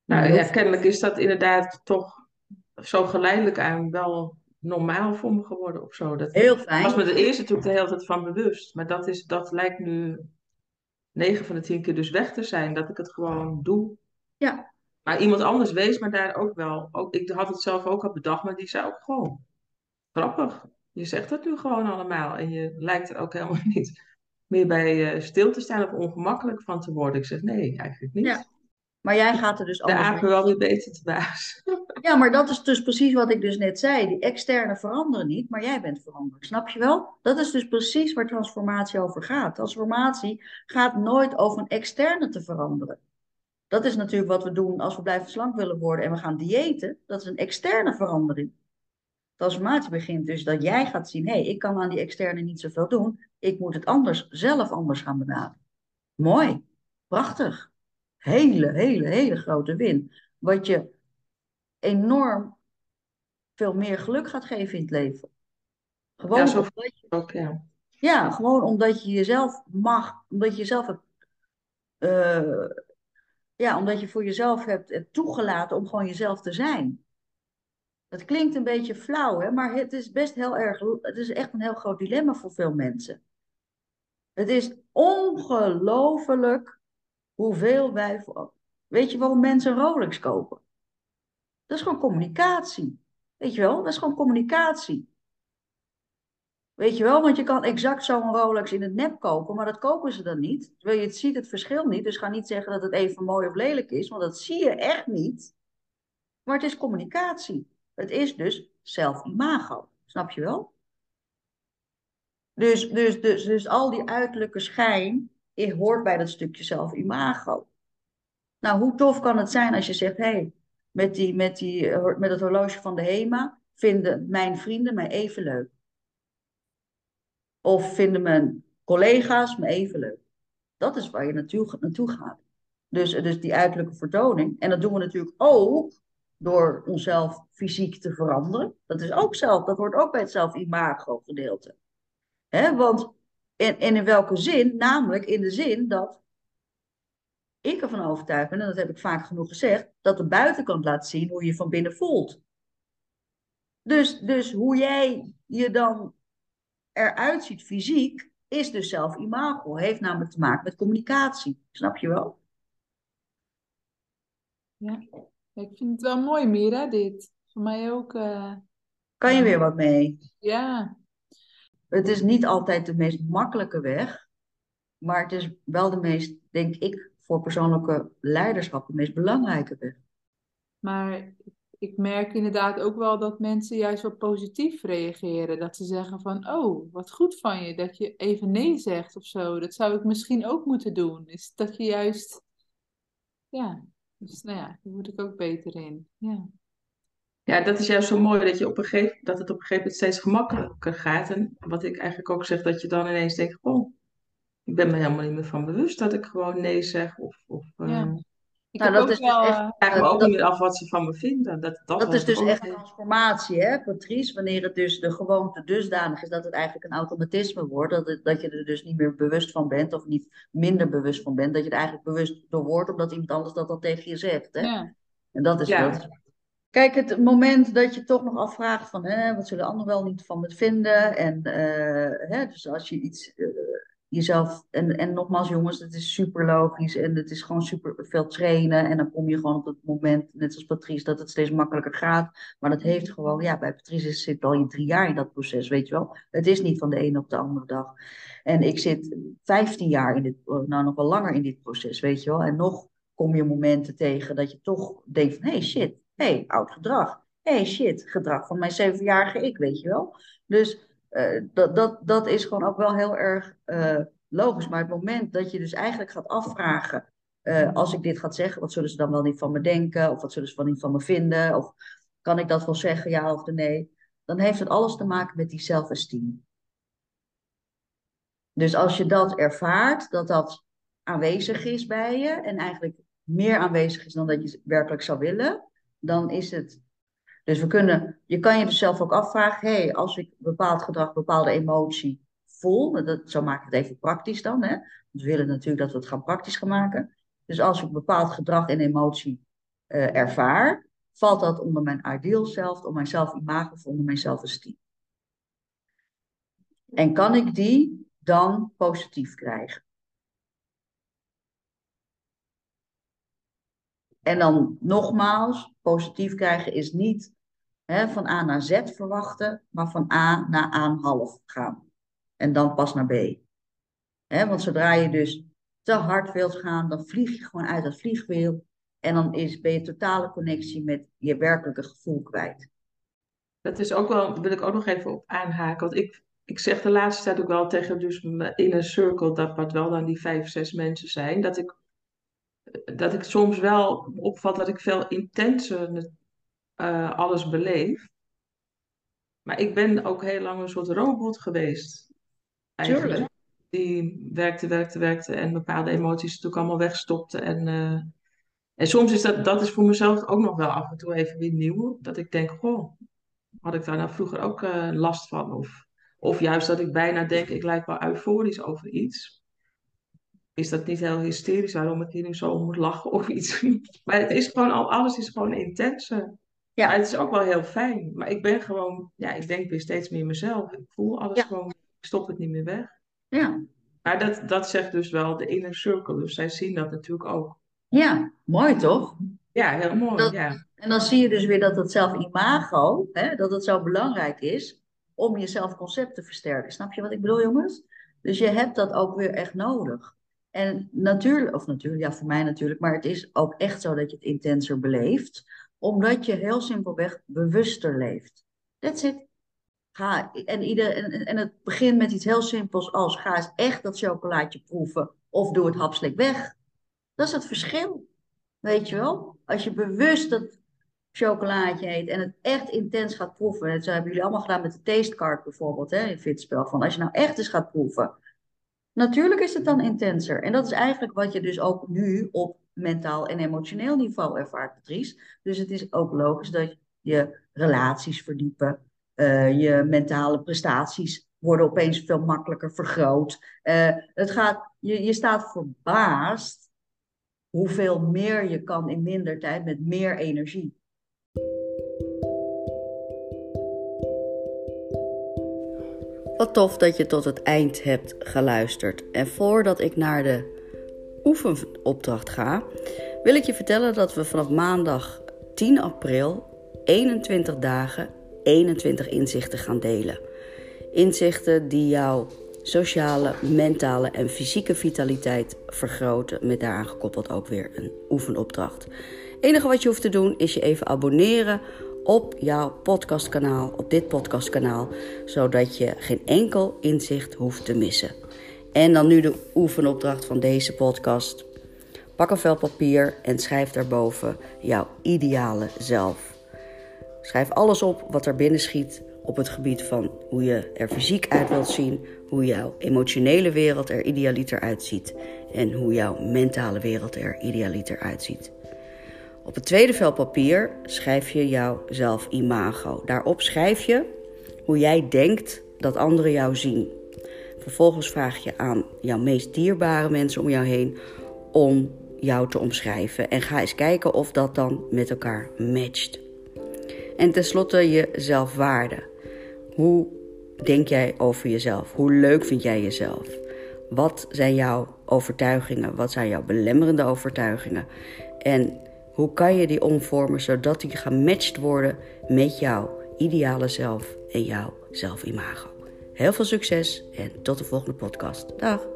S3: Nou ja, kennelijk is dat inderdaad toch zo geleidelijk aan wel normaal voor me geworden of zo. Dat
S1: Heel
S3: ik
S1: fijn.
S3: was me de eerste natuurlijk de hele tijd van bewust. Maar dat, is, dat lijkt nu 9 van de 10 keer dus weg te zijn. Dat ik het gewoon doe.
S1: Ja.
S3: Maar iemand anders wees me daar ook wel. Ook, ik had het zelf ook al bedacht, maar die zei ook gewoon. Grappig. Je zegt het nu gewoon allemaal. En je lijkt er ook helemaal niet meer bij eh, stil te staan of ongemakkelijk van te worden. Ik zeg nee, eigenlijk niet.
S1: Ja. Maar jij gaat er dus
S3: De
S1: anders
S3: apen wel weer beter te baas.
S1: Ja, maar dat is dus precies wat ik dus net zei. Die externe veranderen niet, maar jij bent veranderd. Snap je wel? Dat is dus precies waar transformatie over gaat. Transformatie gaat nooit over een externe te veranderen. Dat is natuurlijk wat we doen als we blijven slank willen worden en we gaan diëten. Dat is een externe verandering. Transformatie begint dus dat jij gaat zien, hé, hey, ik kan aan die externe niet zoveel doen. Ik moet het anders, zelf anders gaan benaderen. Mooi, prachtig. Hele, hele, hele grote win. Wat je enorm veel meer geluk gaat geven in het leven. Gewoon
S3: Ja, zo
S1: je,
S3: Ook, ja.
S1: ja, gewoon omdat je jezelf mag, omdat je jezelf hebt, eh, ja, omdat je voor jezelf hebt, hebt toegelaten om gewoon jezelf te zijn. Dat klinkt een beetje flauw, hè? maar het is best heel erg, het is echt een heel groot dilemma voor veel mensen. Het is ongelooflijk hoeveel wij, weet je waarom mensen Rolex kopen? Dat is gewoon communicatie. Weet je wel, dat is gewoon communicatie. Weet je wel, want je kan exact zo'n Rolex in het nep kopen, maar dat kopen ze dan niet. Terwijl je het ziet het verschil niet. Dus ga niet zeggen dat het even mooi of lelijk is, want dat zie je echt niet. Maar het is communicatie. Het is dus zelf-imago. Snap je wel? Dus, dus, dus, dus al die uiterlijke schijn eh, hoort bij dat stukje zelf-imago. Nou, hoe tof kan het zijn als je zegt, hé, hey, met, die, met, die, eh, met het horloge van de HEMA vinden mijn vrienden mij even leuk. Of vinden mijn collega's me even leuk. Dat is waar je naartoe, naartoe gaat. Dus, dus die uiterlijke vertoning. En dat doen we natuurlijk ook door onszelf fysiek te veranderen. Dat is ook zelf, dat hoort ook bij het zelf-imago gedeelte. Want en in welke zin? Namelijk in de zin dat ik ervan overtuigd ben, en dat heb ik vaak genoeg gezegd, dat de buitenkant laat zien hoe je van binnen voelt. Dus, dus hoe jij je dan eruit ziet fysiek, is dus zelf-imago. Heeft namelijk te maken met communicatie. Snap je wel?
S2: Ja, ik vind het wel mooi, Mira, dit. Voor mij ook. eh,
S1: Kan je weer wat mee?
S2: ja,
S1: Het is niet altijd de meest makkelijke weg, maar het is wel de meest, denk ik, voor persoonlijke leiderschap, de meest belangrijke weg.
S2: maar ik merk inderdaad ook wel dat mensen juist wel positief reageren. Dat ze zeggen van, oh, wat goed van je dat je even nee zegt of zo. Dat zou ik misschien ook moeten doen. Is dat je juist, ja, dus nou ja, daar word ik ook beter in. Ja,
S3: Ja, dat is juist zo mooi dat, je op een gegeven, dat het op een gegeven moment steeds gemakkelijker gaat. En wat ik eigenlijk ook zeg, dat je dan ineens denkt, oh, ik ben me helemaal niet meer van bewust dat ik gewoon nee zeg. Of, of eh.
S2: Ik
S1: Nou, dat
S2: ook
S1: is dus
S2: wel,
S1: echt-
S2: eh,
S3: ik vraag me ook
S1: dat-
S3: niet meer af wat ze van me vinden. Dat, dat,
S1: is dus echt
S3: een-
S1: transformatie, hè, Patrice? Wanneer het dus de gewoonte dusdanig is dat het eigenlijk een automatisme wordt, dat, het, dat je er dus niet meer bewust van bent of niet minder bewust van bent, dat je er eigenlijk bewust door wordt omdat iemand anders dat dan tegen je zegt. Hè?
S2: ja,
S1: En dat is
S3: Ja.
S1: dat. Kijk, het moment dat je toch nog afvraagt van hè, wat zullen anderen wel niet van me vinden. En eh, hè, dus als je iets eh, jezelf. En, en nogmaals, jongens, het is super logisch en het is gewoon super veel trainen. En dan kom je gewoon op het moment, net zoals Patrice, dat het steeds makkelijker gaat. Maar dat heeft gewoon, ja, bij Patrice zit al je drie jaar in dat proces, weet je wel. Het is niet van de ene op de andere dag. En ik zit 15 jaar in dit, nou nog wel langer in dit proces, weet je wel. En nog kom je momenten tegen dat je toch denkt van, hey shit, hey, oud gedrag. hey shit, gedrag van mijn zevenjarige ik, weet je wel. Dus eh, dat, dat, dat is gewoon ook wel heel erg eh, logisch. Maar het moment dat je dus eigenlijk gaat afvragen, eh, als ik dit ga zeggen, wat zullen ze dan wel niet van me denken? Of wat zullen ze wel niet van me vinden? Of kan ik dat wel zeggen, ja of nee? Dan heeft het alles te maken met die zelfesteem. Dus als je dat ervaart, dat dat aanwezig is bij je en eigenlijk meer aanwezig is dan dat je werkelijk zou willen, dan is het. Dus we kunnen, je kan je dus zelf ook afvragen, hé, hey, als ik bepaald gedrag, bepaalde emotie voel, dat, zo maak ik het even praktisch dan, hè? We willen natuurlijk dat we het gaan praktisch gaan maken. Dus als ik bepaald gedrag en emotie eh, ervaar, valt dat onder mijn ideal zelf, onder mijn zelfimago of onder mijn zelfesteem? En kan ik die dan positief krijgen? En dan nogmaals, positief krijgen is niet hè, van A naar Z verwachten, maar van A naar A half gaan. En dan pas naar B. Hè, want zodra je dus te hard wilt gaan, dan vlieg je gewoon uit dat vliegwiel. En dan is, ben je totale connectie met je werkelijke gevoel kwijt.
S3: Dat is ook wel, wil ik ook nog even op aanhaken. Want ik, ik zeg de laatste tijd ook wel tegen dus mijn inner circle, dat wat wel dan die vijf, zes mensen zijn, dat ik, dat ik soms wel opvat dat ik veel intenser uh, alles beleef. Maar ik ben ook heel lang een soort robot geweest. Eigenlijk. Tuurlijk. Die werkte, werkte, werkte en bepaalde emoties natuurlijk allemaal wegstopte. En, uh, en soms is dat, dat is voor mezelf ook nog wel af en toe even weer nieuw. Dat ik denk, goh, had ik daar nou vroeger ook uh, last van? Of, of juist dat ik bijna denk, ik lijk wel euforisch over iets. Is dat niet heel hysterisch waarom ik hier nu zo moet lachen of iets? maar het is gewoon al, alles is gewoon intenser. Ja. Maar het is ook wel heel fijn. Maar ik ben gewoon, ja, ik denk weer steeds meer mezelf. Ik voel alles gewoon, ik stop het niet meer weg.
S1: Ja.
S3: Maar dat, dat zegt dus wel de inner circle. Dus zij zien dat natuurlijk ook.
S1: Ja, mooi toch?
S3: Ja, heel mooi. ja.
S1: En dan zie je dus weer dat het zelfimago, hè, dat het zo belangrijk is om je zelfconcept te versterken. Snap je wat ik bedoel, jongens? Dus je hebt dat ook weer echt nodig. En natuurlijk, of natuurlijk, ja, voor mij natuurlijk, maar het is ook echt zo dat je het intenser beleeft omdat je heel simpelweg bewuster leeft. That's it. Ga, en, ieder, en, en het begint met iets heel simpels als ga eens echt dat chocolaatje proeven of doe het hapslik weg. Dat is het verschil. Weet je wel? Als je bewust dat chocolaatje eet en het echt intens gaat proeven. En zo hebben jullie allemaal gedaan met de tastecard bijvoorbeeld, hè, in Fitspel. Van als je nou echt eens gaat proeven. Natuurlijk is het dan intenser. En dat is eigenlijk wat je dus ook nu op mentaal en emotioneel niveau ervaart, Patrice. Dus het is ook logisch dat je relaties verdiepen, uh, je mentale prestaties worden opeens veel makkelijker vergroot. Uh, het gaat, je, je staat verbaasd hoeveel meer je kan in minder tijd met meer energie.
S4: Wat tof dat je tot het eind hebt geluisterd. En voordat ik naar de oefenopdracht ga, wil ik je vertellen dat we vanaf maandag 10 april 21 dagen 21 inzichten gaan delen. Inzichten die jouw sociale, mentale en fysieke vitaliteit vergroten, met daaraan gekoppeld ook weer een oefenopdracht. Enige wat je hoeft te doen is je even abonneren op jouw podcastkanaal, op dit podcastkanaal, zodat je geen enkel inzicht hoeft te missen. En dan nu de oefenopdracht van deze podcast. Pak een vel papier en schrijf daarboven jouw ideale zelf. Schrijf alles op wat er binnen schiet op het gebied van hoe je er fysiek uit wilt zien, hoe jouw emotionele wereld er idealiter uitziet en hoe jouw mentale wereld er idealiter uitziet. Op het tweede vel papier schrijf je jouw zelfimago. Daarop schrijf je hoe jij denkt dat anderen jou zien. Vervolgens vraag je aan jouw meest dierbare mensen om jou heen om jou te omschrijven. En ga eens kijken of dat dan met elkaar matcht. En tenslotte je zelfwaarde. Hoe denk jij over jezelf? Hoe leuk vind jij jezelf? Wat zijn jouw overtuigingen? Wat zijn jouw belemmerende overtuigingen? En hoe kan je die omvormen zodat die gematcht worden met jouw ideale zelf en jouw zelfimago? Heel veel succes en tot de volgende podcast. Dag!